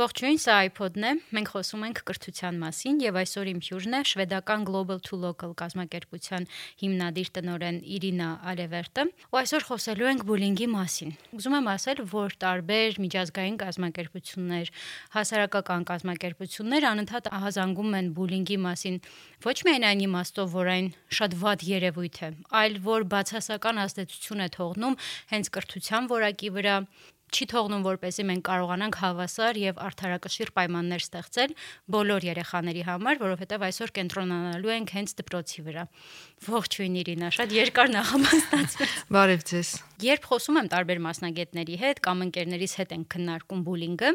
Ողջույն, սա iPod-ն է։ Մենք խոսում ենք կրթության մասին եւ այսօր իմ հյուրն է շվեդական Global to Local կազմակերպության հիմնադիր տնօրեն Իրինա Ալևերտը։ Ու այսօր խոսելու ենք բուլինգի մասին։ Ուզում եմ ասել, որ տարբեր միջազգային կազմակերպություններ, հասարակական կազմակերպություններ անընդհատ ահազանգում են բուլինգի մասին ոչ միայն այն իմաստով, որ այն շատ վատ երևույթ է, այլ որ բացասական ազդեցություն է թողնում հենց կրթության որակի վրա, չի թողնում, որպեսզի մենք կարողանանք հավասար եւ արդարակշիռ պայմաններ ստեղծել բոլոր երեխաների համար, որովհետեւ այսօր կենտրոնանալու ենք հենց դպրոցի վրա։ Ողջույն Իրինա, շատ երկար նախամասնացվեց։ Բարև ձեզ։ Երբ խոսում եմ տարբեր մասնագետների հետ կամ ընկերներիս հետ են քննարկում բուլինգը,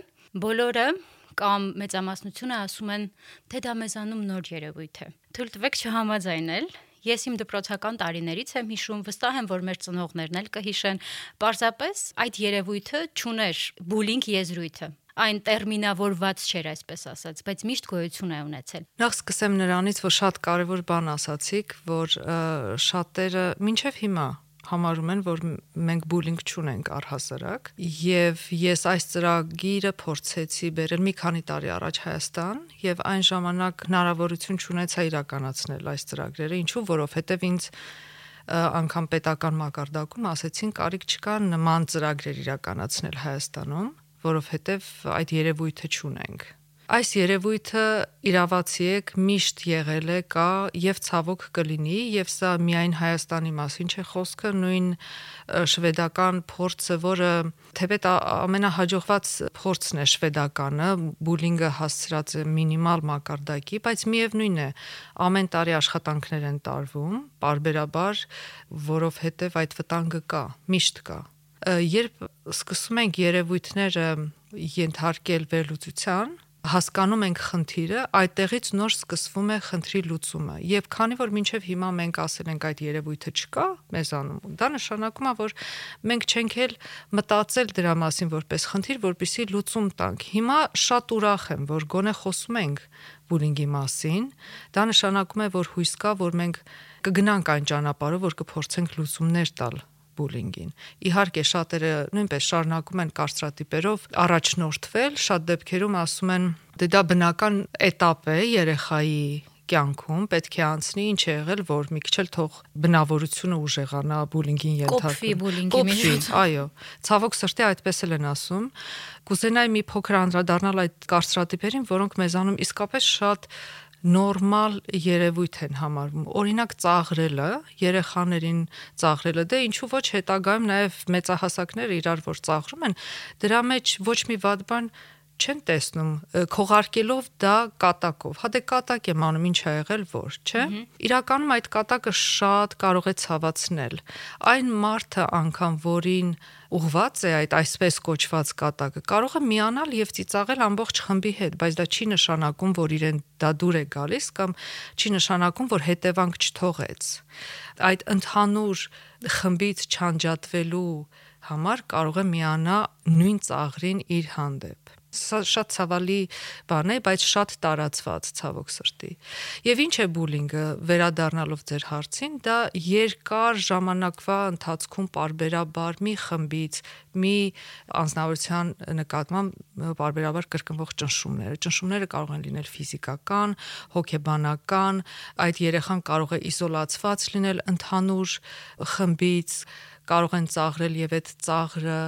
բոլորը կամ մեծամասնությունը ասում են, թե դա մեզանում նոր երևույթ է։ Թույլ տվեք չհամաձայնել, Ես իմ դպրոցական տարիներից եմ հիշում, վստահ եմ, որ մեր ծնողներն էլ կհիշեն, պարզապես այդ երևույթը ճուներ բուլինգ եզրույթը այն տերմինավորված չէր, այսպես ասած, բայց միշտ գոյություն է ունեցել։ Նախ սկսեմ նրանից, որ շատ կարևոր բան ասացիք, որ շատերը մինչև հիմա համարում են, որ մենք բուլինգ չունենք առհասարակ եւ ես այս ծրագիրը փորձեցի բերել մի քանի տարի առաջ Հայաստան եւ այն ժամանակ հնարավորություն չունեցա իրականացնել այս ծրագրերը, ինչու որովհետեւ ինձ անգամ պետական մակարդակում ասեցին կարիք չկա նման ծրագրեր իրականացնել Հայաստանում, որովհետեւ այդ երևույթը չունենք Այս երևույթը իրավացի եք միշտ եղել է, կա եւ ցավոք կլինի եւ սա միայն Հայաստանի մասին չէ խոսքը, նույն շվեդական փորձը, որը թեպետ ամենահաջողված փորձն է շվեդականը, բուլինգը հասցրած է մինիմալ մակարդակի, բայց միևնույն է, ամեն տարի աշխատանքներ են տարվում, parberabar, որովհետեւ այդ վտանգը կա, միշտ կա երբ սկսում ենք երևույթները ենթարկել վերլուծության, հասկանում ենք խնդիրը, այդտեղից նոր սկսվում է խնդրի լուծումը։ Եվ քանի որ մինչև հիմա մենք ասել ենք այդ երևույթը չկա մեզանում, դա նշանակում է, որ մենք չենք էլ մտածել դրա մասին որպես խնդիր, որպիսի լուծում տանք։ Հիմա շատ ուրախ եմ, որ գոնե խոսում ենք բուլինգի մասին։ Դա նշանակում է, որ հույս կա, որ մենք կգնանք այն ճանապարհով, որ կփորձենք լուծումներ տալ բուլինգին։ Իհարկե շատերը նույնպես շարունակում են կարծրատիպերով առաջնորդվել, շատ դեպքերում ասում են դե դա բնական этап է երեխայի կյանքում պետք է անցնի ինչ է եղել որ մի քիչ էլ թող բնավորությունը ուժեղանա բուլինգին ենթարկվի կոփի բուլինգի միջոց այո ցավոք սրտի այդպես էլ են ասում կուզենայի մի փոքր անդրադառնալ այդ կարծրատիպերին որոնք մեզանում իսկապես շատ նորմալ երևույթ են համարվում։ Օրինակ ծաղրելը, երեխաներին ծաղրելը, դե ինչու ոչ հետագայում նաև մեծահասակները իրար որ ծաղրում են, դրա մեջ ոչ մի վատ բան չեն տեսնում քողարկելով դա կատակով։ Հա դե կատակ եմ անում, ինչ ա եղել, որ, չէ։ Իրականում այդ կատակը շատ կարող է ցավացնել։ Այն մարդը անգամ, որին ուղված է այդ այսպես կոչված կատակը, կարող է միանալ եւ ծիծաղել ամբողջ խմբի հետ, բայց դա չի նշանակում, որ իրեն դա դուր է գալիս կամ չի նշանակում, որ հետևանք չթողեց։ Այդ ընդհանուր խմբից չանջատվելու համար կարող է միանա նույն ծաղրին իր հանդեպ Սա շատ ցավալի բան է, բայց շատ տարածված ցավոք սրտի։ Եվ ինչ է բուլինգը, վերադառնալով ձեր հարցին, դա երկար ժամանակվա ընթացքում parberabar մի խմբից, մի անznավորության նկատմամբ parberabar կրկնվող ճնշումները։ Ճնշումները կարող են լինել ֆիզիկական, հոգեբանական, այդ երեխան կարող է իզոլացված լինել ընդհանուր խմբից, կարող են ծաղրել եւ այդ ծաղրը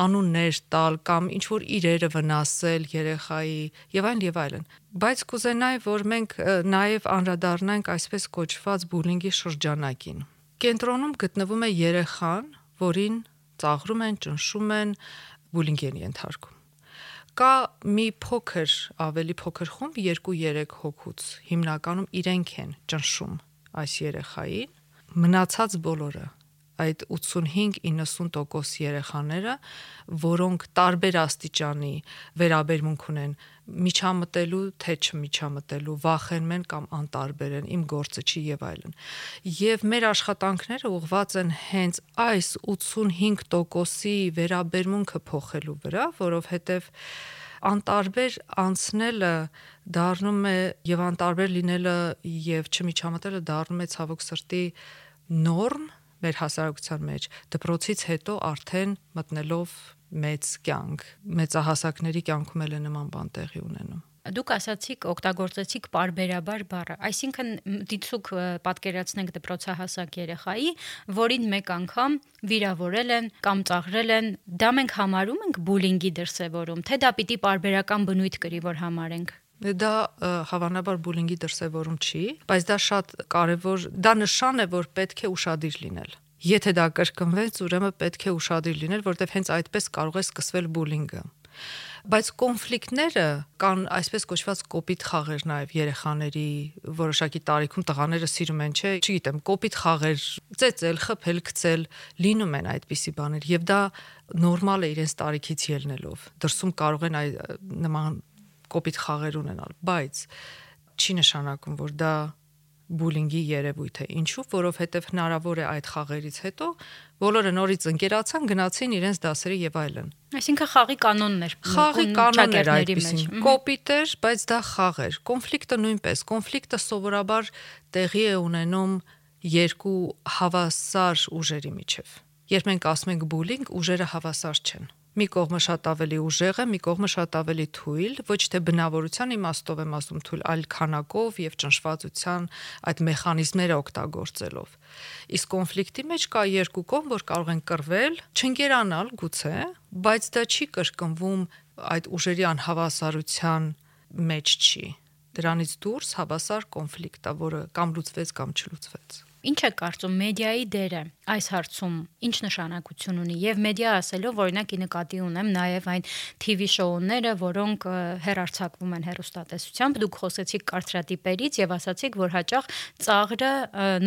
անուններ տալ կամ ինչ որ իրերը վնասել երեխայի եւ այլն եւ այլն բայց կուզենայի որ մենք նաեւ անդրադառնանք այսպես կոչված բուլինգի շրջանակին կենտրոնում գտնվում է երեխան որին ծաղրում են ճնշում են բուլինգ են ենթարկում կա մի փոքր ավելի փոքր խումբ 2-3 հոգուց հիմնականում իրենք են ճնշում այս երեխային մնացած բոլորը այդ 85-90% երեխաները, որոնք տարբեր աստիճանի վերաբերմունք ունեն միջամտելու, թե չմիջամտելու, վախենում են կամ անտարբեր են, իմ գործը չի եւ այլն։ Եվ մեր աշխատանքները ուղղված են հենց այս 85%-ի վերաբերմունքը փոխելու վրա, որովհետեւ անտարբեր անցնելը դառնում է եւ անտարբեր լինելը եւ չմիջամտելը դառնում է ցավոք սրտի նորմ մեր հասարակության մեջ դպրոցից հետո արդեն մտնելով մեծ կյանք մեծահասակների կյանքում էլ է նման բան տեղի ունենում Դուք ասացիք օգտագործեցիք parberabar բառը, այսինքն դիցուկ պատկերացնենք դպրոցահասակ երեխայի, որին մեկ անգամ վիրավորել են կամ ծաղրել են, դա մենք համարում ենք բուլինգի դրսևորում, թե դա պիտի parberakan բնույթ կրի, որ համարենք դա հավանաբար բուլինգի դրսևորում չի, բայց դա շատ կարևոր, դա նշան է, որ պետք է ուրախadir լինել։ Եթե դա կրկնվեց, ուրեմն պետք է ուրախadir լինել, որտեղ հենց այդպես կարող է սկսվել բուլինգը բայց կոնֆլիկտները կան այսպես կոչված կոպիտ խաղեր նաև երեխաների որոշակի տարիքում տղաները սիրում են, չէ, չգիտեմ, կոպիտ խաղեր, ծեծել, խփել, գցել, լինում են այդպիսի բաներ եւ դա նորմալ է իրենց տարիքից ելնելով։ Դրսում կարող են այ նման կոպիտ խաղեր ունենալ, բայց չի նշանակում, որ դա բուլինգի երևույթ է։ Ինչու՞, որովհետև հնարավոր է այդ խաղերից հետո բոլորը նորից ընկերացան, գնացին իրենց դասերի եւ այլն։ Այսինքն խաղի կանոններ։ Խաղի կանոններ այդպեսին։ Կոպիտ էր, բայց դա խաղ էր։ Կոնֆլիկտը նույնպես։ Կոնֆլիկտը սովորաբար տեղի է ունենում երկու հավասար ուժերի միջև։ Երբ մենք ասում ենք բուլինգ, ուժերը հավասար չեն մի կողմը շատ ավելի ուժեղ է, մի կողմը շատ ավելի թույլ, ոչ թե բնավորության իմաստով եմ ասում թույլ, այլ քանակով եւ ճնշվածության այդ մեխանիզմները օգտագործելով։ Իսկ կոնֆլիկտի մեջ կա երկու կողմ, որ կարող են կռվել, չընկերանալ գուցե, բայց դա չի կրկնվում այդ ուժերի անհավասարության մեջ չի։ Դրանից դուրս հավասար կոնֆլիկտ է, որը կամ լուծվեց կամ չլուծվեց։ Ինչ է կարծում մեդիայի դերը այս հարցում, ինչ նշանակություն ունի? Եւ մեդիա ասելով օրինակի նկատի ունեմ նաեւ այն TV շոուները, որոնք հերարցակվում են հերոստատեսությամբ, դուք խոսեցիք կարծրատիպերից եւ ասացիք, որ հաճախ ծաղրը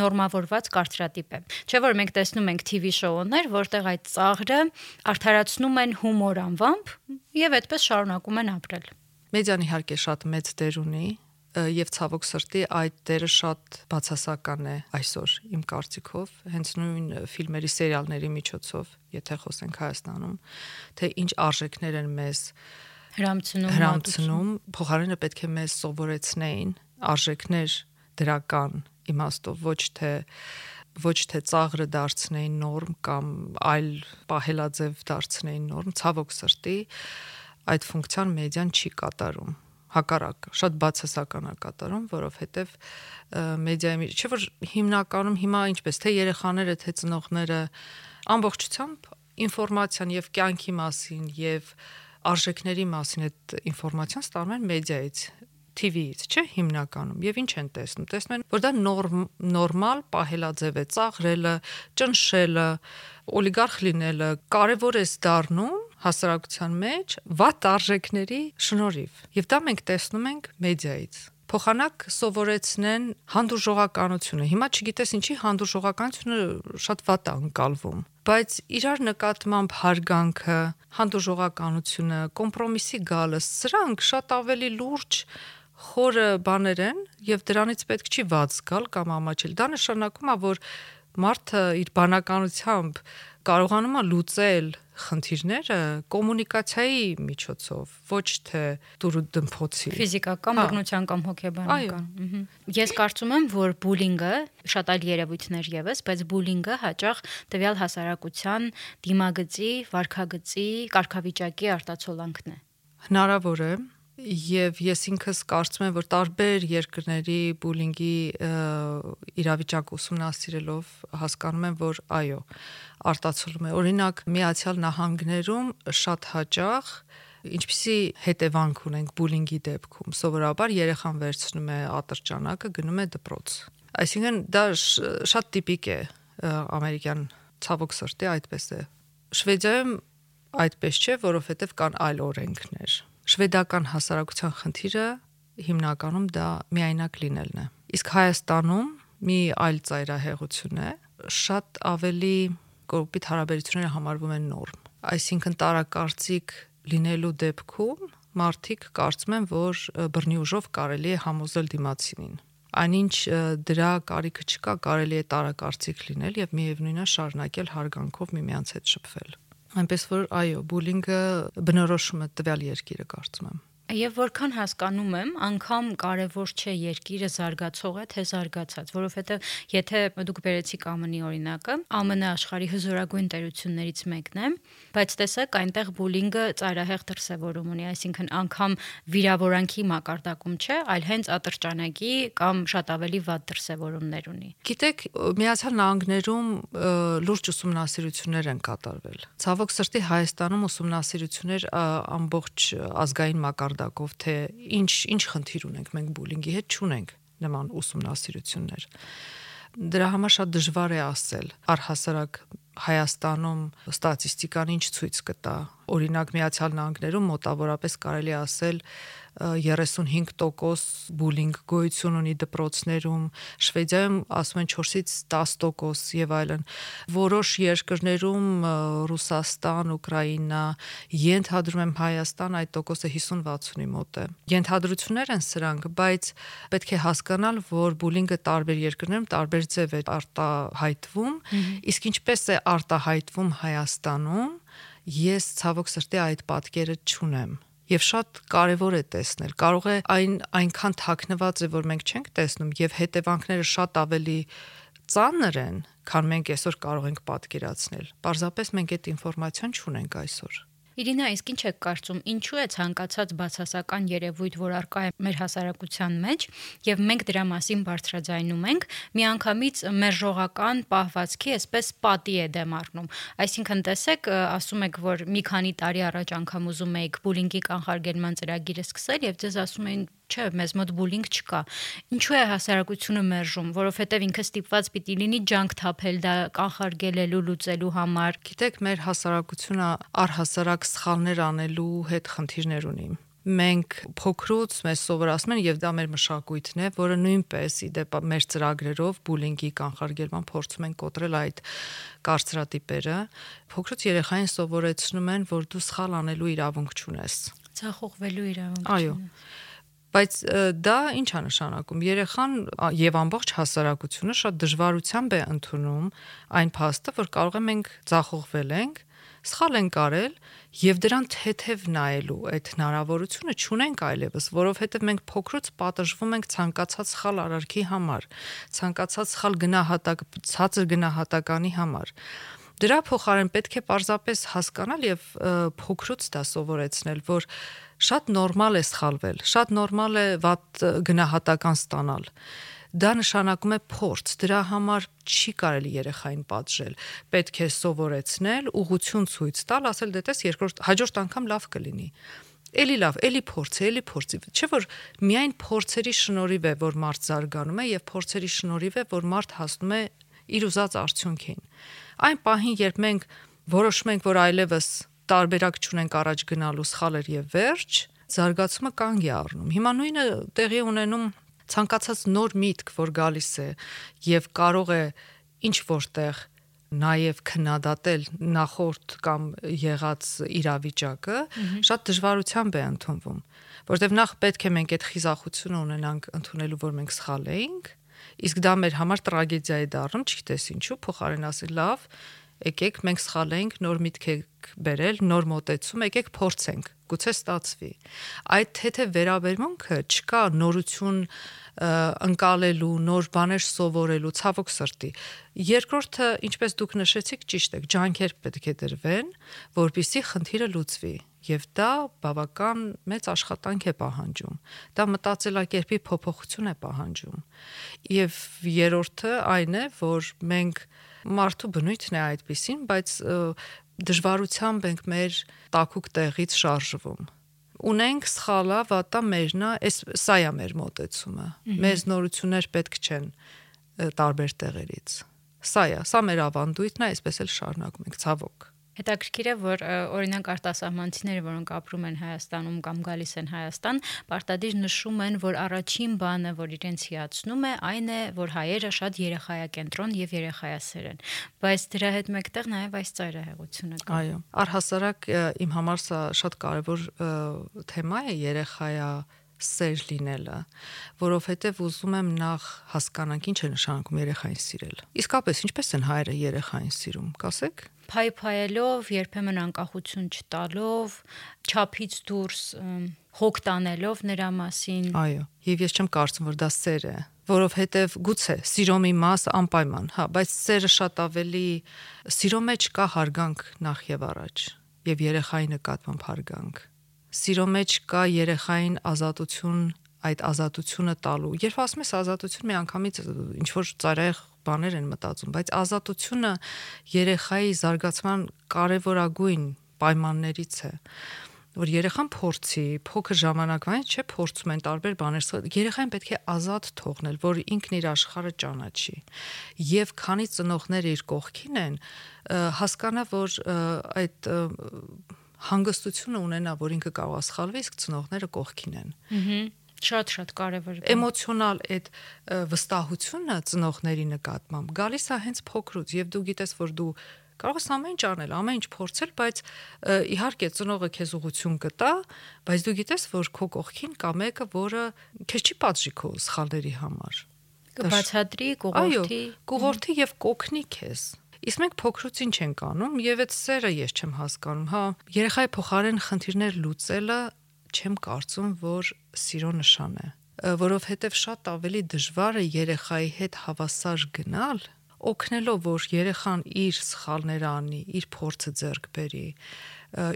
նորմավորված կարծրատիպ է։ Չէ՞ որ մենք տեսնում ենք TV շոուներ, որտեղ այդ ծաղրը արդարացնում են հումոր անվամբ եւ այդպես շարունակում են ապրել։ Մեդիան իհարկե շատ մեծ դեր ունի եւ ցավոք սրտի այդ դերը շատ բացասական է այսօր իմ կարծիքով հենց նույն ֆիլմերի սերիալների միջոցով եթե խոսենք Հայաստանում թե ինչ արժեքներ են մեզ հрамցնում հрамցնում փոխարենը պետք է մեզ սովորեցնեին արժեքներ դրական իմաստով ոչ թե ոչ թե ծաղրը դարձնեին նորմ կամ այլ պահելաձև դարձնեին նորմ ցավոք սրտի այդ ֆունկցիան մեդիան չի կատարում հակառակ շատ բացասական է կատարում, որովհետև մեդիայի չէ որ հիմնականում հիմա ինչպես թե երեխաները, թե ծնողները ամբողջությամբ ինֆորմացիան եւ կյանքի մասին եւ արժեքների մասին այդ ինֆորմացիան ստանում են մեդիայից TV-ից, չէ, հիմնականում։ Եվ ինչ են տեսնում։ Տեսնում են, որ դա նորմ նորմալ պահելաձև է, ծաղրելը, ճնշելը, օլիգարխ լինելը կարևոր է դառնում հասարակության մեջ վատ արժեքների շնորհիվ։ Եվ դա մենք տեսնում ենք մեդիայից փոխանակ սովորեցնեն հանդուրժողականությունը։ Հիմա չգիտես ինչի հանդուրժողականությունը շատ վատ է անցալվում, բայց իրար նկատմամբ հարգանքը, հանդուրժողականությունը, կոմպրոմիսի գալը, սրանք շատ ավելի լուրջ խորը բաներ են եւ դրանից պետք չի ված գալ կամ ամաչել։ Դա նշանակում է, որ մարդը իր բանականությամբ կարողանում է լուծել խնդիրները կոմունիկացիայի միջոցով, ոչ թե դուրու դմփոցի։ Ֆիզիկական բռնության կամ հոգեբանական։ Ես կարծում եմ, որ բուլինգը շատ այլ երևույթներ եւս, բայց բուլինգը հաճախ տվյալ հասարակության դիմագծի, վարքագծի, կարգավիճակի արտացոլանքն է։ Հնարավոր է, եւ ես ինքս կարծում եմ որ տարբեր երկրների բուլինգի իրավիճակ ուսումնասիրելով հասկանում եմ որ այո արտացոլում է օրինակ միացյալ նահանգներում շատ հաճախ ինչպիսի հետևանք ունենք բուլինգի դեպքում սովորաբար երեխան վերցնում է ատրճանակը գնում է դպրոց այսինքն դա շատ տիպիկ է ամերիկյան ցավոք սրտի այդպես է շվեդիայում այդպես չէ որովհետև կան այլ օրենքներ շվեդական հասարակության խնդիրը հիմնականում դա միայնակ լինելն է։ Իսկ Հայաստանում մի այլ ծայրահեղություն է, շատ ավելի կոպիտ հարաբերությունները համարվում են նորմ։ Այսինքն տարակարծիք լինելու դեպքում մարդիկ կարծում են, որ բռնի ուժով կարելի է համոզել դիմացինին։ Այնինչ դրա կարիքը չկա, կարելի է տարակարծիք լինել եւ միևնույնն է շարունակել հարգանքով միմյանց հետ շփվել։ Այնպես որ այո, բուլինգը բնորոշում է տվյալ երկիրը կարծում եմ։ Եվ որքան հասկանում եմ, անգամ կարևոր չէ երկիրը զարգացող է թե զարգացած, որովհետև եթե դուք բերեցիք ԱՄՆ-ի օրինակը, ԱՄՆ-ը աշխարհի հզորագույն տերություններից մեկն է, բայց տեսեք, այնտեղ բուլինգը ծայրահեղ դրսևորում ունի, այսինքն անգամ վիրավորանքի մակարդակում չէ, այլ հենց ատրճանակի կամ շատ ավելի վատ դրսևորումներ ունի։ Գիտեք, Միացյալ Նահանգներում լուրջ ուսումնասիրություններ են կատարվել։ Ցավոք սրտի Հայաստանում ուսումնասիրություններ ամբողջ ազգային մակարդակով թե ինչ ինչ խնդիր ունենք մենք բուլինգի հետ չունենք նման ուսումնասիրություններ դրա համար շատ դժվար է ասել. Առհասարակ Հայաստանում ստատիստիկան ինչ ցույց կտա օրինակ Միացյալ Նահանգներում մոտավորապես կարելի ասել 35% բուլինգ գոյություն ունի դպրոցներում, Շվեդիայում ասում են 4-ից 10% եւ այլն։ Որոշ երկրներում Ռուսաստան, Ուկրաինա, ենթադրում եմ Հայաստան այդ տոկոսը 50-60-ի մոտ է։ Ենթադրություններ են սրանք, բայց պետք է հասկանալ, որ բուլինգը տարբեր երկրներում տարբեր ձև է արտահայտվում, իսկ ինչպես է արտահայտվում Հայաստանում, ես ցավոք սրտի այդ պատկերը չունեմ եւ շատ կարեւոր է տեսնել։ Կարող է այն այնքան թաքնված է, որ մենք չենք տեսնում եւ հետևանքները շատ ավելի ծանր են, քան մենք այսօր կարող ենք պատկերացնել։ Պարզապես մենք այդ ինֆորմացիան չունենք այսօր։ Իրինա, իսկ ինչ եք կարծում, ինչու է ցանկացած բացասական երևույթ, որ արկա է մեր հասարակության մեջ, եւ մենք դրա մասին բարձրաձայնում ենք, միանգամից մեր ժողական պահվածքի այսպես պատի է դեմ առնում։ Այսինքն, տեսեք, ասում եք, որ մի քանի տարի առաջ անգամ ուզում եք բուլինգի կանխարգելման ծրագիրը սկսել եւ ձեզ ասում էին չէ, մեզ մոտ բուլինգ չկա։ Ինչու է հասարակությունը մերժում, որովհետև ինքը ստիպված պիտի լինի ջանք թափել դա կանխարգելելու լուծելու համար։ Գիտեք, մեր հասարակությունը առհասարակ սխալներ անելու հետ խնդիրներ ունի մենք փոքրուց մեզ սովորացնում են եւ դա մեր մշակույթն է, որը նույնպես իդեպ մեր ծրագրերով բուլինգի կանխարգելման փորձում են կոտրել այդ կարծրատիպերը։ Փոքրուց երեխային սովորեցնում են, որ դու սխալ անելու իրավունք չունես։ Ցախողվելու իրավունք։ Այո բայց դա ինչ է նշանակում? Երեխան եւ ամբողջ հասարակությունը շատ դժվարությամբ է ընդունում այն փաստը որ կարող է մենք ցախողվել ենք սխալ են կարել եւ դրան թեթև նայելու այդ հնարավորությունը չունենք այլևս, որովհետեւ մենք փոքրուց պատժվում ենք ցանկացած սխալ արարքի համար, ցանկացած սխալ գնահատակ, ցածր գնահատականի համար։ Դրա փոխարեն պետք է պարզապես հասկանալ եւ փոքրուց դա սովորեցնել, որ շատ նորմալ է սխալվել, շատ նորմալ է վատ գնահատական ստանալ դա նշանակում է փորձ դրա համար չի կարելի երեխային պատժել պետք է սովորեցնել ուղություն ցույց տալ ասել դե տես երկրորդ հաջորդ անգամ լավ կլինի Էլի լավ, էլի փորձ, էլի փորձի։ Չէ որ միայն փորձերի շնորհիվ է, որ մարդ զարգանում է եւ փորձերի շնորհիվ է, որ մարդ հասնում է իր ուզած արդյունքին այն պահին, երբ մենք որոշում ենք, որ այլևս տարբերակ չունենք առաջ գնալու սխալեր եւ վերջ, զարգացումը կանգ է առնում։ Հիմա նույնը տեղի ունենում ցանկացած նոր միտք, որ գալիս է եւ կարող է ինչ որտեղ նաև քննադատել նախորդ կամ եղած իրավիճակը շատ դժվարությամբ է ընդունվում որովհետև նախ պետք է մենք այդ խիզախությունը ունենանք ընդունելու որ մենք սխալ էինք Իսկ դա մեր համար տրագեդիա է դառնում, չգիտես ինչու, փոխարեն ասել լավ, եկեք մենք սխալ ենք, նոր միտք եք բերել, նոր մոտեցում, եկեք փորձենք, գուցե ստացվի։ Այդ թեթե վերաբերմունքը չկա նորություն ընկալելու, նոր բաներ սովորելու, ցավոք սրտի։ Երկրորդը, ինչպես դուք նշեցիք, ճիշտ է, ջանքեր պետք է դրվեն, որpիսի խնդիրը լուծվի եւ դա բավական մեծ աշխատանք է պահանջում։ Դա մտածելակերպի փոփոխություն է պահանջում։ Եվ երրորդը այն է, որ մենք մարդու բնույթն է այդպեսին, բայց դժվարությամբ ենք մեր տակուկ տեղից շարժվում ունենք սխալա վատա մերնա այս սա է մեր մոտեցումը մեզ նորություններ պետք չեն տարբեր տեղերից սա է սա մեր ավանդույթն է այսպես էլ շարունակում ենք ցավոք Հետաքրքիր է, որ օրինակ արտասահմանցիները, որոնք ապրում են Հայաստանում կամ գալիս են Հայաստան, պարտադիր նշում են, որ առաջին բանը, որ իրենց հիացնում է, այն է, որ հայերը շատ երեխայակենտրոն եւ երեխայասեր են։ Բայց դրա հետ մեկտեղ նաեւ այս ծայրահեղությունը կա։ Այո, առհասարակ իմ համար սա շատ կարևոր թեմա է երեխայա սեր լինելը, որովհետև ուզում եմ նախ հասկանանք ինչ է նշանակում երեխային սիրել։ Իսկապես ինչպես են հայերը երեխային սիրում, կասեք փայփայելով, երբեմն անկախություն չտալով, ճափից դուրս հոգ տանելով նրա մասին։ Այո, եւ ես չեմ կարծում, որ դա սեր է, որովհետեւ գուցե սիրո մի մաս անպայման, հա, բայց սերը շատ ավելի սիրո մեջ կա հարգանք նախ եւ առաջ եւ երեխայի նկատմամբ հարգանք։ Սիրո մեջ կա երեխային ազատություն այդ ազատությունը տալու։ Երբ ասում ես ազատություն, մի անգամից ինչ որ ծայրահեղ բաներ են մտածում, բայց ազատությունը երեխայի զարգացման կարևորագույն պայմաններից է որ երեխան փորձի փոքր ժամանակվային չէ փորձում են տարբեր բաներ երեխային պետք է ազատ թողնել որ ինքն իր աշխարհը ճանաչի եւ քանի ծնողները իր կողքին են հասկանա որ այդ հանգստությունը ունենա որ ինքը կարող է սխալվի իսկ ծնողները կողքին են շատ-շատ կարևոր է։ Էմոցիոնալ այդ վստահությունը ծնողների նկատմամբ գալիս է հենց փոքրուց եւ դու գիտես որ դու կարող ես ամեն ինչ անել, ամեն ինչ փորձել, բայց իհարկե ծնողը քեզ ուղություն կտա, բայց դու գիտես որ քո կողքին կա մեկը, որը քեզ չի պատժի քո սխալների համար։ Կբացատրի, կուղորթի, կուղորթի եւ կօգնի քեզ։ Իսկ մենք փոքրուց ինչ ենք անում եւ այդ սերը ես չեմ հասկանում, հա։ Երեխայի փոխարեն խնդիրներ լուծելը չեմ կարծում, որ սիրո նշան է, որովհետև շատ ավելի դժվար է երեխայի հետ հավասար գնալ, օգնելով որ երեխան իր սխալները անի, իր փորձը ձեռք բերի,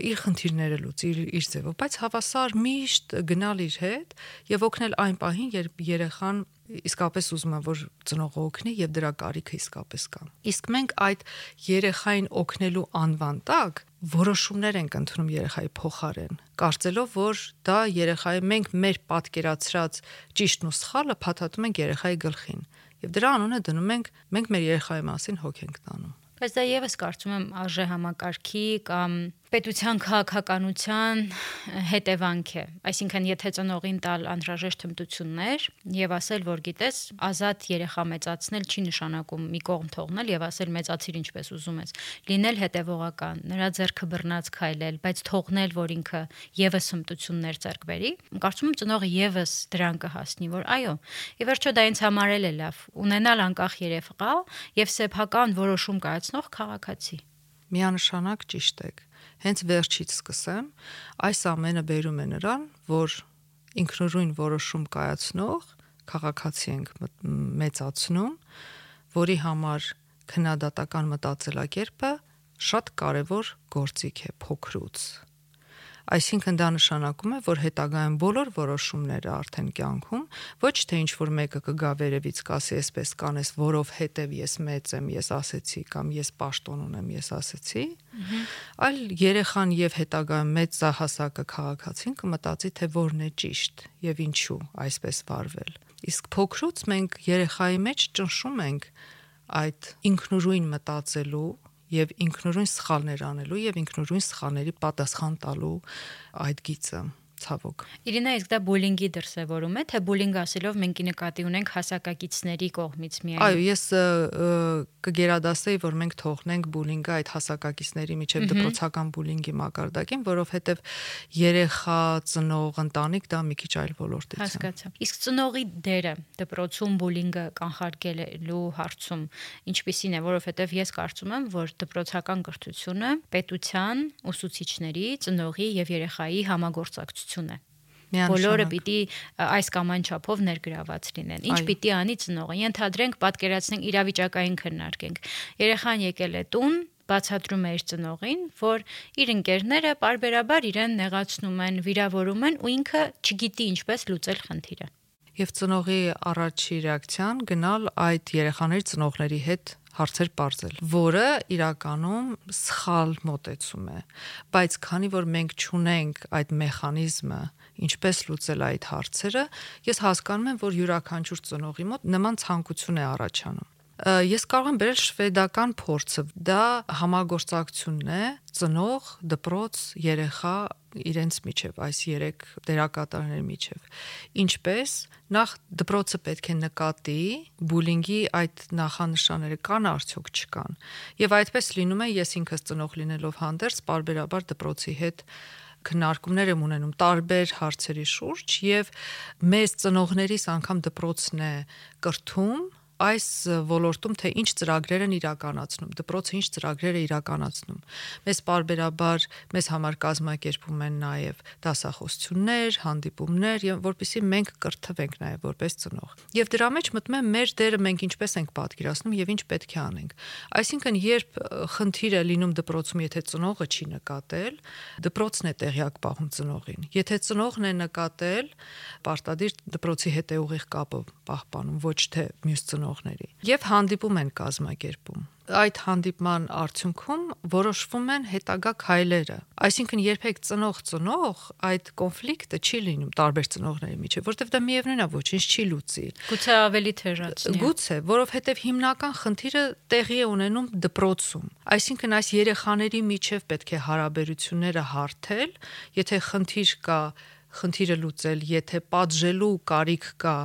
իր խնդիրները լուծի իր, իր ձևով, բայց հավասար միշտ գնալ իր հետ եւ օգնել այն պահին, երբ երեխան իսկապես ուզում է որ ծնողը օգնի եւ դրա կարիքը իսկապես կա։ Իսկ մենք այդ երեխային օգնելու անվան տակ որոշումներ ենք ընդունում երեխայի փոխարեն, կարծելով, որ դա երեխայի մենք մեր պատկերացրած ճիշտն ու սխալը փաթաթում ենք երեխայի գլխին։ Եվ դրա անունը դնում ենք մենք մեր երեխայի մասին հոգ ենք տանում։ Բայց դա եւս կարծում եմ արժե համակարգի կամ պետության քաղաքականության հետևանք է։ Այսինքն, եթե ծնողին տալ անհրաժեշտ հմտություններ եւ ասել, որ գիտես, ազատ երեխա մեծացնել չի նշանակում մի կողմ թողնել եւ ասել մեծացիր ինչպես ուզում ես։ Լինել հետևողական, նրա ձեռքը բռնած քայլել, բայց թողնել, որ ինքը եւս հմտություններ ձեռք բերի։ Կարծում եմ ծնողը եւս դրան կհասնի, որ այո, ի վերջո դա ինձ համարել է լավ, ունենալ անկախ երեխա եւ սեփական որոշում կայացնող քաղաքացի միանշանակ ճիշտ եք հենց վերջից սկսեմ, այս ամենը բերում է նրան, որ ինքնուրույն որոշում կայացնող քաղաքացի ենք մեծացնում, որի համար քննադատական մտածելակերպը շատ կարևոր գործիք է փոքրուց Այսինքն դա նշանակում է, որ հետագայում բոլոր որոշումները արդեն կյանքում ոչ թե ինչ որ մեկը կգա վերևից կասի, այսպես կանես, որով հետև ես մեծ եմ, ես ասեցի կամ ես պաշտոն ունեմ, ես ասեցի, այլ երեխան եւ հետագայում մեծ զահասակը քաղաքացին կմտածի, թե որն է ճիշտ եւ ինչու այսպես վարվել։ Իսկ փոքրուց մենք երեխայի մեջ ճնշում ենք այդ ինքնուրույն մտածելու եւ ինքնուրույն սխալներ անելու եւ ինքնուրույն սխալների պատասխան տալու այդ գիծը ցավոք։ Իրինա, իսկ դա բուլինգի դրսևորում է, թե բուլինգ ասելով մենք նկատի ունենք հասակակիցների կողմից միայն։ Այո, ես կգերադասեի, որ մենք թողնենք բուլինգը այդ հասակակիցների միջև դպրոցական բուլինգի մակարդակին, որովհետև երեխա, ծնող, ընտանիք դա մի քիչ այլ ոլորտ է։ Հասկացա։ Իսկ ծնողի դերը դպրոցում բուլինգը կանխարգելելու հարցում ինչպիսին է, որովհետև ես կարծում եմ, որ դպրոցական կրթությունը պետության, ուսուցիչների, ծնողի եւ երեխայի համագործակցություն ազդեցություն է բոլորը պիտի այս կամ այն չափով ներգրաված լինեն։ Ինչ պիտի անի ծնողը։ Ենթադրենք, պատկերացնենք իրավիճակային քննարկենք։ Երեխան եկել է տուն, բացատրում է իր ծնողին, որ իր ընկերները parberabar իրեն նեղացնում են, վիրավորում են ու ինքը չգիտի ինչպես լուծել խնդիրը։ Եվ ծնողի առաջի ռեակցիան գնալ այդ երեխաների ծնողների հետ հարցեր բարձել, որը իրականում սխալ մոտեցում է, բայց քանի որ մենք ճունենք այդ մեխանիզմը, ինչպես լուծել այդ հարցերը, ես հասկանում եմ, որ յուրաքանչյուր ծնողի մոտ նման ցանկություն է առաջանում ես կարող եմ բերել շվեդական փորձը։ Դա համագործակցությունն է ծնող, դպրոց, երեխա իրենց միջև, այս երեք դերակատարների միջև։ Ինչպես նախ դպրոցը պետք է նկատի բուլինգի այդ նախանշանները կան արդյոք չկան։ Եվ այդպես լինում է, ես ինքս ծնող լինելով հանդերձ, բարբերաբար դպրոցի հետ քննարկումներ եմ ունենում տարբեր հարցերի շուրջ եւ մեծ ծնողներիս անգամ դպրոցն է կրթում այս ոլորտում թե ինչ ծրագրեր են իրականացնում, դպրոցը ինչ ծրագրեր է իրականացնում։ Մեզ parberabar մեզ համար կազմակերպում են նաև դասախոսություններ, հանդիպումներ, եւ որpիսի մենք կրթվենք նաև որպես ծնող։ Եվ դրա մեջ մտնում է մեր դերը մենք ինչպես ենք պատկերացնում եւ ինչ պետք է անենք։ Այսինքն, երբ խնդիր է լինում դպրոցում, եթե ծնողը չի նկատել, դպրոցն է տեղյակ պահում ծնողին։ Եթե ծնողն է նկատել, պարտադիր դպրոցի հետ է ուղիղ կապը պահպանում, ոչ թե մյուս ծնողների։ Եվ հանդիպում են կազմակերպում այդ հանդիպման արդյունքում որոշվում են հետագա քայլերը։ Այսինքն երբեք ծնող-ծնող այդ կոնֆլիկտը չի լինում տարբեր ծնողների միջև, որտեղ դա միևնույնն է, ոչինչ չի լուծի։ Գուցե ավելի թերացնի։ Գուցե, որովհետև հիմնական խնդիրը տեղի է ունենում դպրոցում։ Այսինքն այս երեխաների միջև պետք է հարաբերությունները հարթել, եթե խնդիր կա, խնդիրը լուծել, եթե պատժելու կարիք կա,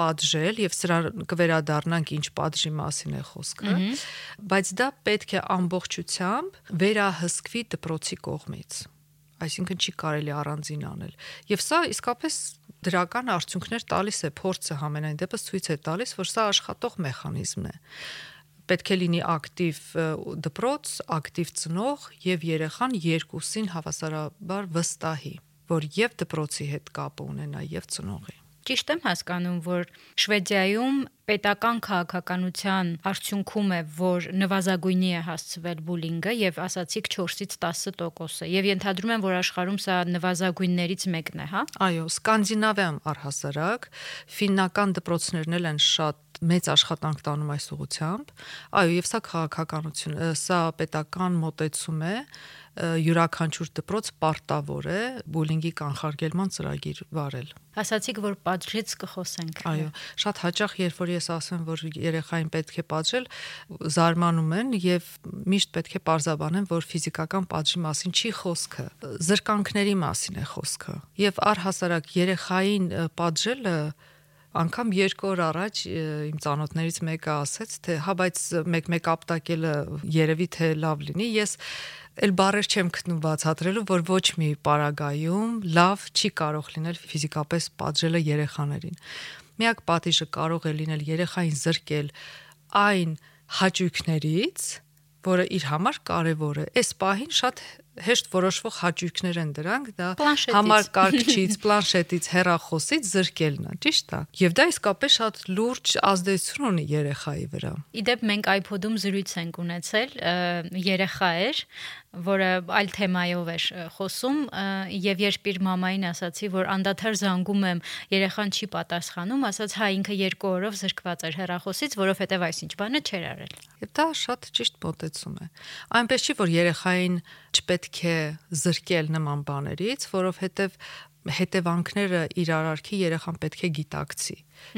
պատժել եւ սրա կվերադառնանք ինչ պատժի մասին է խոսքը բայց դա պետք է ամբողջությամբ վերահսկվի դպրոցի կողմից այսինքն չի կարելի առանձին անել եւ սա իսկապես դրական արդյունքներ տալիս է փորձը համենայն դեպս ցույց է տալիս որ սա աշխատող մեխանիզմ է պետք է լինի ակտիվ դպրոց, ակտիվ ծնող եւ երեխան երկուսին հավասարաբար վստահի, որ եւ դպրոցի հետ կապ ունենա եւ ծնողի։ Ճիշտ եմ հասկանում, որ Շվեդիայում պետական քաղաքականության արդյունքում է, որ նվազագույնի է հասցվել բուլինգը եւ ասացիք 4-ից 10% է եւ ենթադրում եմ, որ աշխարհում սա նվազագույններից մեկն է, հա? Այո, Սկանդինավիայում առհասարակ ֆիննական դպրոցներն են շատ մեծ աշխատանք տանում այս ուղությամբ։ Այո, եւ սա քաղաքականություն, սա պետական մոտեցում է, յուրաքանչյուր դպրոց պարտավոր է բուլինգի կանխարգելման ծրագիր վարել։ Ասացիք, որ պատժից կխոսենք։ Այո, շատ հաճախ երբ որ ես ասեմ, որ երեխային պետք է պատժել, զարմանում են եւ միշտ պետք է parzabanեն, որ ֆիզիկական պատժի մասին չի խոսքը, զրկանքների մասին է խոսքը։ Եվ առհասարակ երեխային պատժելը անգամ երկու օր առաջ իմ ծանոթներից մեկը ասեց, թե հա բայց մեկ-մեկ ապտակելը երևի թե լավ լինի։ Ես էլ բարեր չեմ գտնում բացատրելու, որ ոչ մի պարագայում լավ չի կարող լինել ֆիզիկապես պատժելը երեխաներին։ Միակ պատիժը կարող է լինել երեխային զրկել այն հաճույքներից, որը իր համար կարևոր է։ Այս պահին շատ հեշտ որոշվող հաճույքներ են դրանք, դա համարկարգչից, պլանշետից, հեռախոսից զրկելն է, ճիշտ է։ Եվ դա իսկապես շատ լուրջ ազդեցություն ունի երեխայի վրա։ Իդեպ մենք iPod-ում զրույց ենք ունեցել, երեխա էր, որը այլ թեմայով էր խոսում եւ երբ իր մամային ասացի, որ անդադար զանգում եմ, երեխան չի պատասխանում, ասաց հա ինքը երկու օրով զրկված էր հեռախոսից, որովհետեւ այսինչ բանը չէր արել։ Եվ դա շատ ճիշտ մոտեցում է։ Այնպես չի, որ երեխային չպետք է զրկել նման բաներից, որովհետեւ հետևանքները իր արարքի երեխան պետք է գիտակցի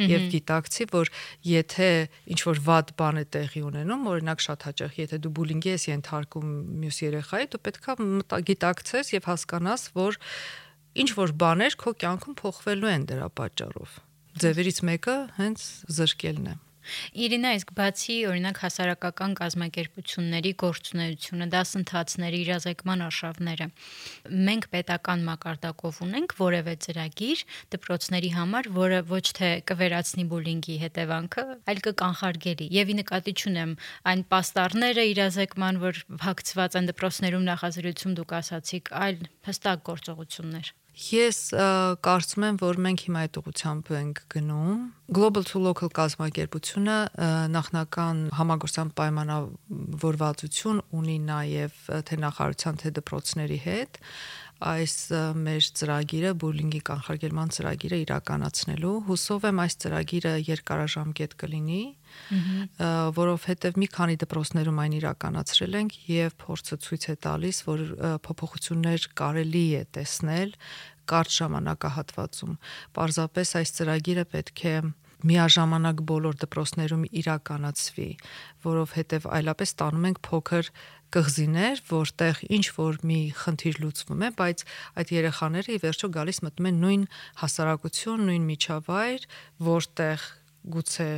եւ գիտակցի որ եթե ինչ որ վատ բան է տեղի ունենում օրինակ շատ հաճախ եթե դու բուլինգի ես ենթարկում մյուս երեխայի դու պետքա գիտակցես եւ հասկանաս որ ինչ որ բաներ քո կյանքում փոխվելու են դրա պատճառով ձևերից մեկը հենց զրկելն է Իրինա, իսկ բացի օրինակ հասարակական կազմակերպությունների գործունեությունը, դասընթացների իրազեկման արշավները, մենք պետական մակարդակով ունենք որևէ ծրագիր դպրոցների համար, որը ոչ թե կվերացնի բուլինգի հետևանքը, այլ կկանխարգելի։ Եվ ի նկատի ունեմ այն պաստառները իրազեկման, որ հակցված են դպրոցներում նախազրույցում դուք ասացիք, այլ հստակ գործողություններ։ Ես կարծում եմ, որ մենք հիմա այդ ուղությամբ ենք գնում։ Global to Local կազմակերպությունը նախնական համագործական պայմանավորվածություն ունի նաև թե նախարարության թե դպրոցների հետ այս մեր ծրագիրը բուլինգի կանխարգելման ծրագիրը իրականացնելու հուսով եմ այս ծրագիրը երկարաժամկետ կլինի որովհետև մի քանի դպրոցներում այն իրականացրել ենք եւ փորձը ցույց է տալիս որ փոփոխություններ կարելի է տեսնել կարճ ժամանակահատվածում պարզապես այս ծրագիրը պետք է միաժամանակ բոլոր դպրոցներում իրականացվի, որովհետև այլապես տանում ենք փոքր կղզիներ, որտեղ ինչ որ մի խնդիր լուծվում է, բայց այդ երեխաները ի վերջո գալիս մտնում են նույն հասարակություն, նույն միջավայր, որտեղ գուցե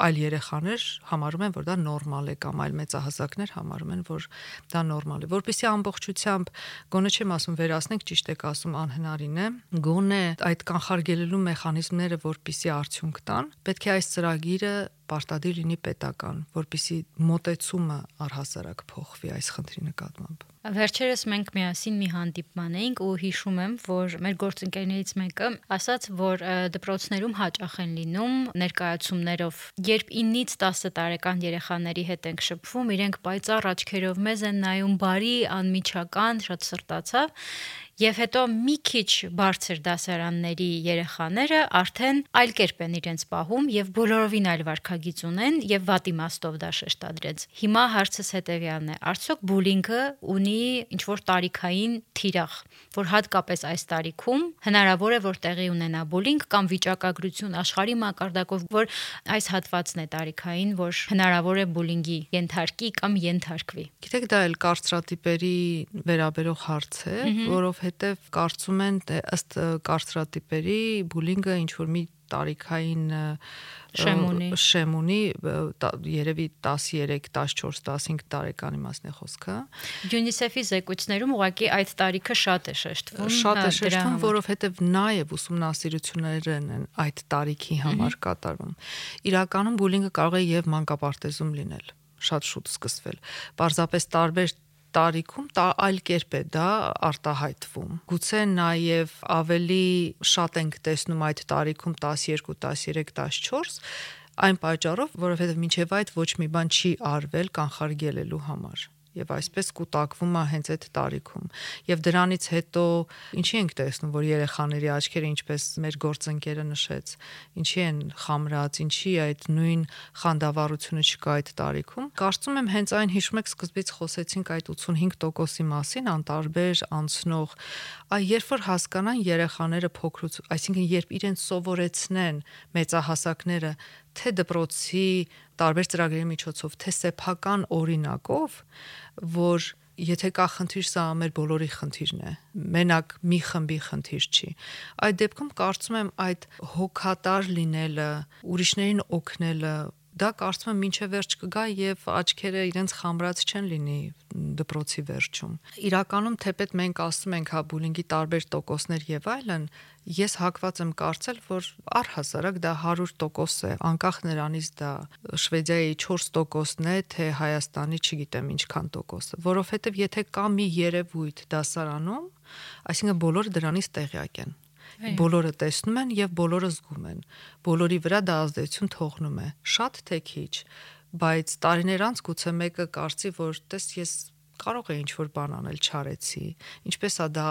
այլ երեխաներ համարում են, որ դա նորմալ է կամ այլ մեծահասակներ համարում են, որ դա նորմալ է։ Որպեսզի ամբողջությամբ գոնե չեմ ասում վերացնենք, ճիշտ եք ասում անհնարին է, գոնե այդ կանխարգելելու մեխանիզմները, որպեսզի արդյունք տան, պետք է այս ծրագիրը պարտադիր լինի պետական, որpիսի մոտեցումը առհասարակ փոխվի այս խնդրի նկատմամբ։ Վերջերս մենք միասին մի հանդիպման էինք ու հիշում եմ, որ մեր գործընկերներից մեկը ասաց, որ դպրոցներում հաճախ են լինում ներկայացումներով, երբ 9-ից 10 տարեկան երեխաների հետ ենք շփվում, իրենք պայծառ աչքերով մեզ են նայում բարի, անմիջական, շատ սրտացավ Եվ հետո մի քիչ բարձր դասարանների երեխաները արդեն այլ կերպ են իրենց պահում եւ բոլորովին այլ վարքագիծ ունեն եւ վատ իմաստով դա շեշտադրեց։ Հիմա հարցս հետեւյալն է. արդյոք բուլինգը ունի ինչ որ տարիքային թիրախ, որ հատկապես այս տարիքում հնարավոր է որ տեղի ունենա բուլինգ կամ վիճակագրություն աշխարհի մակարդակով, որ այս հատվածն է տարիքային, որ հնարավոր է բուլինգի ենթարկի կամ ենթարկվի։ Գիտեք, դա էլ կարծրատիպերի վերաբերող հարց է, որովհետեւ որովհետև կարծում են ըստ կարծրատիպերի բուլինգը ինչ որ մի տարիքային շեմ ունի շեմ ունի երևի 13 14 15 տարեկան իմաստն է խոսքը UNICEF-ի զեկույցներում ուղղակի այդ տարիքը շատ է շեշտվում շատ է շեշտվում որովհետև նաև ուսումնասիրություններն են այդ տարիքի համար կատարվում իրականում բուլինգը կարող է եւ մանկապարտեզում լինել շատ շուտ սկսվել պարզապես տարբեր տարիքում դա այլ կերպ է դա արտահայտվում։ Գուցե նաև ավելի շատ ենք տեսնում այդ տարիքում 12, 13, 14 այն պատճառով, որովհետև մինչև այդ ոչ մի բան չի արվել կանխարգելելու համար եւ այսպես կուտակվում է հենց այդ տարիքում եւ դրանից հետո ինչի ենք տեսնում որ երեխաների աչքերը ինչպես մեր գործընկերը նշեց ինչի են խամրած ինչի այդ նույն խանդավառությունը չկա այդ տարիքում կարծում եմ հենց այն հիշում եք սկզբից խոսեցինք այդ 85%-ի մասին անտարբեր անցնող այ երբ որ հասկանան երեխաները փոքրուց այսինքն երբ իրենց սովորեցնեն մեծահասակները թե դպրոցի տարբեր ծրագրերի միջոցով, թե սեփական օրինակով, որ եթե կա խնդիր, սա մեր բոլորի խնդիրն է։ Մենակ մի խմբի խնդիր չի։ Այդ դեպքում կարծում եմ այդ հոգատար լինելը, ուրիշներին օգնելը, դա կարծում եմ ինչե վերջ կգա եւ աչքերը իրենց խամրած չեն լինի դպրոցի վերջում։ Իրականում թեպետ մենք ասում ենք հա բուլինգի տարբեր տոկոսներ եւ այլն, ես հակված եմ կարծել, որ առհասարակ դա 100% է, անկախ նրանից դա Շվեդիայի 4%-ն է, թե Հայաստանի չգիտեմ ինչքան տոկոսը, որովհետեւ եթե կա մի երևույթ դասարանում, այսինքն բոլորը դրանից տեղյակ են բոլորը տեսնում են եւ բոլորը զգում են բոլորի վրա դա ազդեցություն թողնում է շատ թե քիչ բայց տարիներ անց գուցե մեկը կարծի որ տես ես կարող է ինչ որ բան անել չարեցի ինչպես է դա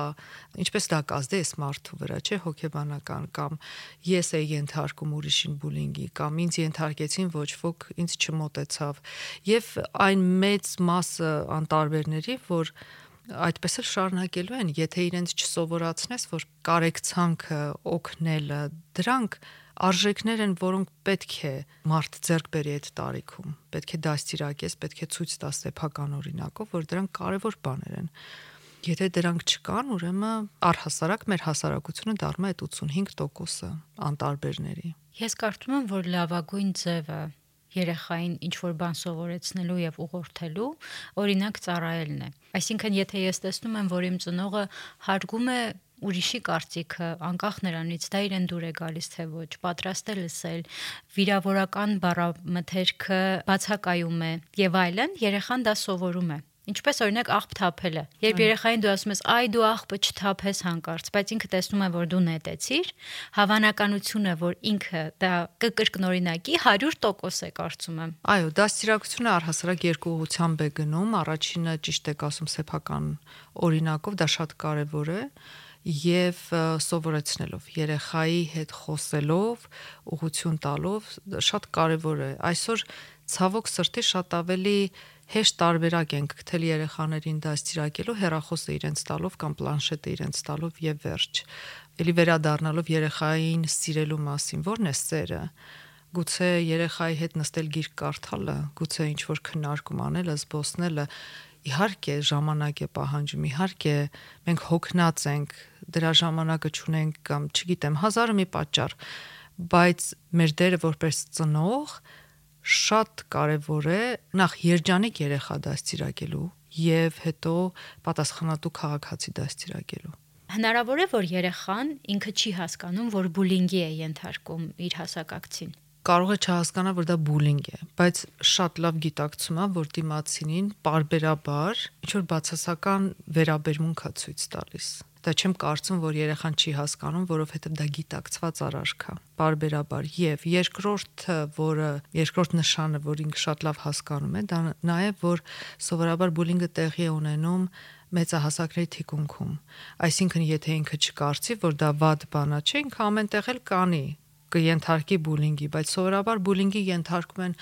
ինչպես դա կազդե էս մարդու վրա չէ հոգեբանական կամ ես էի ենթարկում ուրիշին բուլինգի կամ ինձ ենթարկեցին ոչ ոք ինձ չմոտեցավ եւ այն մեծ մասը անտարբերների որ այդպես էլ շարունակելու են, եթե իրենց չսովորացնես, որ կարեկցանքը, օգնելը, դրանք արժեքներ են, որոնք պետք է մարդ ձեռք բերի այդ տարիքում։ Պետք է դաստիարակես, պետք է ցույց տաս սեփական օրինակով, որ դրանք կարևոր բաներ են։ Եթե դրանք չկան, ուրեմն առհասարակ մեր հասարակությունը դառնում է այդ 85%-ը անտարբերների։ Ես կարծում եմ, որ լավագույն ձևը երեխային ինչ որ բան սովորեցնելու եւ ուղղորդելու օրինակ ծառայելն է այսինքն եթե ես տեսնում եմ որ իմ ծնողը հարգում է ուրիշի կարծիքը անկախ նրանից դա իրեն դուր է գալիս թե ոչ պատրաստ է լսել վիրավորական բառամթերքը բացակայում է եւ այլն երեխան դա սովորում է Ինչպես օրինակ աղբ թափելը։ Երբ երեխային դու ասում ես՝ «Այ դու աղբը չթափես հանկարծ», բայց ինքը տեսնում է, որ դու նետեցիր, հավանականությունը, որ ինքը դա կկրկնօրինակի 100% է կարծում եմ։ Այո, դաստիարակությունը առհասարակ երկու ուղությամբ է գնում։ Առաջինը ճիշտ է ասում սեփական օրինակով, դա շատ կարևոր է եւ սովորեցնելով երեխայի հետ խոսելով, ուղություն տալով շատ կարեւոր է։ Այսօր ցավոք սրտի շատ ավելի հեշտ տարբերակ ենք գտել երեխաներին դաստիարակելու հեռախոսը իրենց տալով կամ պլանշետը իրենց տալով եւ վերջ։ Էլի վերադառնալով երեխային սիրելու մասին, ո՞րն է սերը։ Գուցե երեխայի հետ նստել գիրք կարդալը, գուցե ինչ որ քննարկում անելը, զբոսնելը, իհարկե ժամանակ է պահանջում, իհարկե մենք հոգնած ենք, դրա ժամանակը չունենք կամ չգիտեմ, հազարը մի պատճառ, բայց մեր դերը որպես ծնող շատ կարևոր է նախ երջանիկ երեխա դաստիարակելու եւ հետո պատասխանատու քաղաքացի դաստիարակելու։ Հնարավոր է, որ երեխան ինքը չի հասկանում, որ բուլինգի է ենթարկում իր հասակակցին կարող է չհասկանալ, որ դա բուլինգ է, բայց շատ լավ գիտակցում է, որ դիմացինին parberabar ինչ որ բացասական վերաբերմունք է ցույց տալիս։ Դա չեմ կարծում, որ երեխան չի հասկանում, որովհետև դա գիտակցված արարք է, parberabar։ Եվ երկրորդը, որը երկրորդ նշանը, որ ինքը շատ լավ հասկանում է, դա նա է, որ սովորաբար բուլինգը տեղի է ունենում մեծահասակների թիկունքում։ Այսինքն, եթե ինքը չկարծի, որ դա վատ բան է, չէ, ինքը ամենտեղ էլ կանի, կենթարկի բուլինգի, բայց սովորաբար բուլինգի ենթարկում են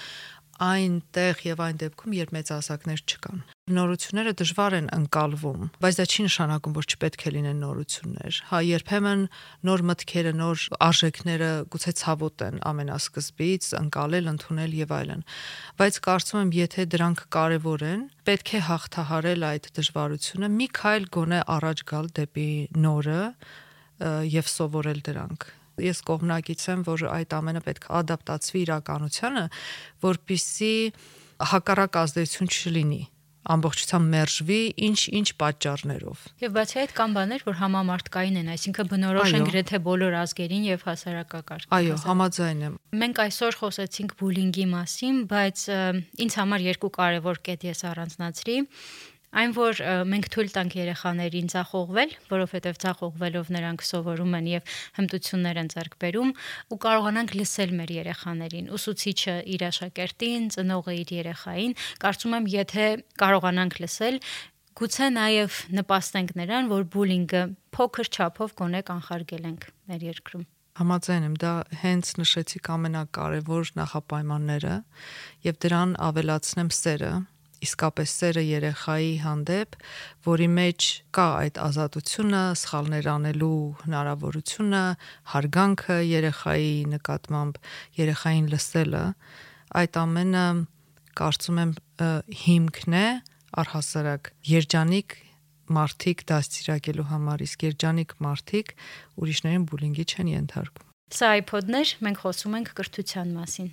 այնտեղ եւ այն դեպքում, երբ մեծահասակներ չկան։ Նորությունները դժվար են ընկալվում, բայց դա չի նշանակում, որ չպետք է լինեն նորություններ։ Հա, երբեմն նոր մտքերը, նոր արժեքները գուցե ցավոտ են ամենասկզբից, ընկալել, ընդունել եւ այլն։ Բայց կարծում եմ, եթե դրանք կարեւոր են, պետք է հաղթահարել այդ դժվարությունը, մի քայլ գոնե առաջ գալ դեպի նորը եւ սովորել դրանք ես կողմնակից եմ, որ այդ ամենը պետք է ադապտացվի իրականությանը, որpիսի հակառակ ազդեցություն չլինի ամբողջությամբ մերժվի ինչ-ինչ պատճառներով։ Եվ բացի այդ կան բաներ, որ համամարտկային են, այսինքն բնորոշ են գրեթե բոլոր ազգերին եւ հասարակակարգին։ Այո, համաձայն եմ։ Մենք այսօր խոսեցինք բուլինգի մասին, բայց ինձ համար երկու կարևոր կետ ես առանձնացրի։ Այն որ մենք թույլ տանք երեխաներին ցախողվել, որովհետև ցախողվելով նրանք սովորում են եւ հմտություններ են ձեռք բերում ու կարողանանք լսել մեր երեխաներին, ուսուցիչը իր աշակերտին, ծնողը իր երեխային, կարծում եմ, եթե կարողանանք լսել, գուցե նաև նպաստենք նրան, որ բուլինգը փոքր չափով կոնե կանխարգել ենք մեր երկրում։ Համաձայն եմ, դա հենց նշեցիք ամենակարևոր նախապայմանները եւ դրան ավելացնեմ սերը, իսկապես սերը երեխայի հանդեպ, որի մեջ կա այդ ազատությունը, սխալներ անելու հնարավորությունը, հարգանքը երեխայի նկատմամբ, երեխային լսելը, այդ ամենը կարծում եմ հիմքն է առհասարակ երջանիկ մարդիկ դաստիարակելու համար, իսկ երջանիկ մարդիկ ուրիշներին բուլինգի չեն ենթարկում։ Սա iPod-ներ, մենք խոսում ենք կրթության մասին։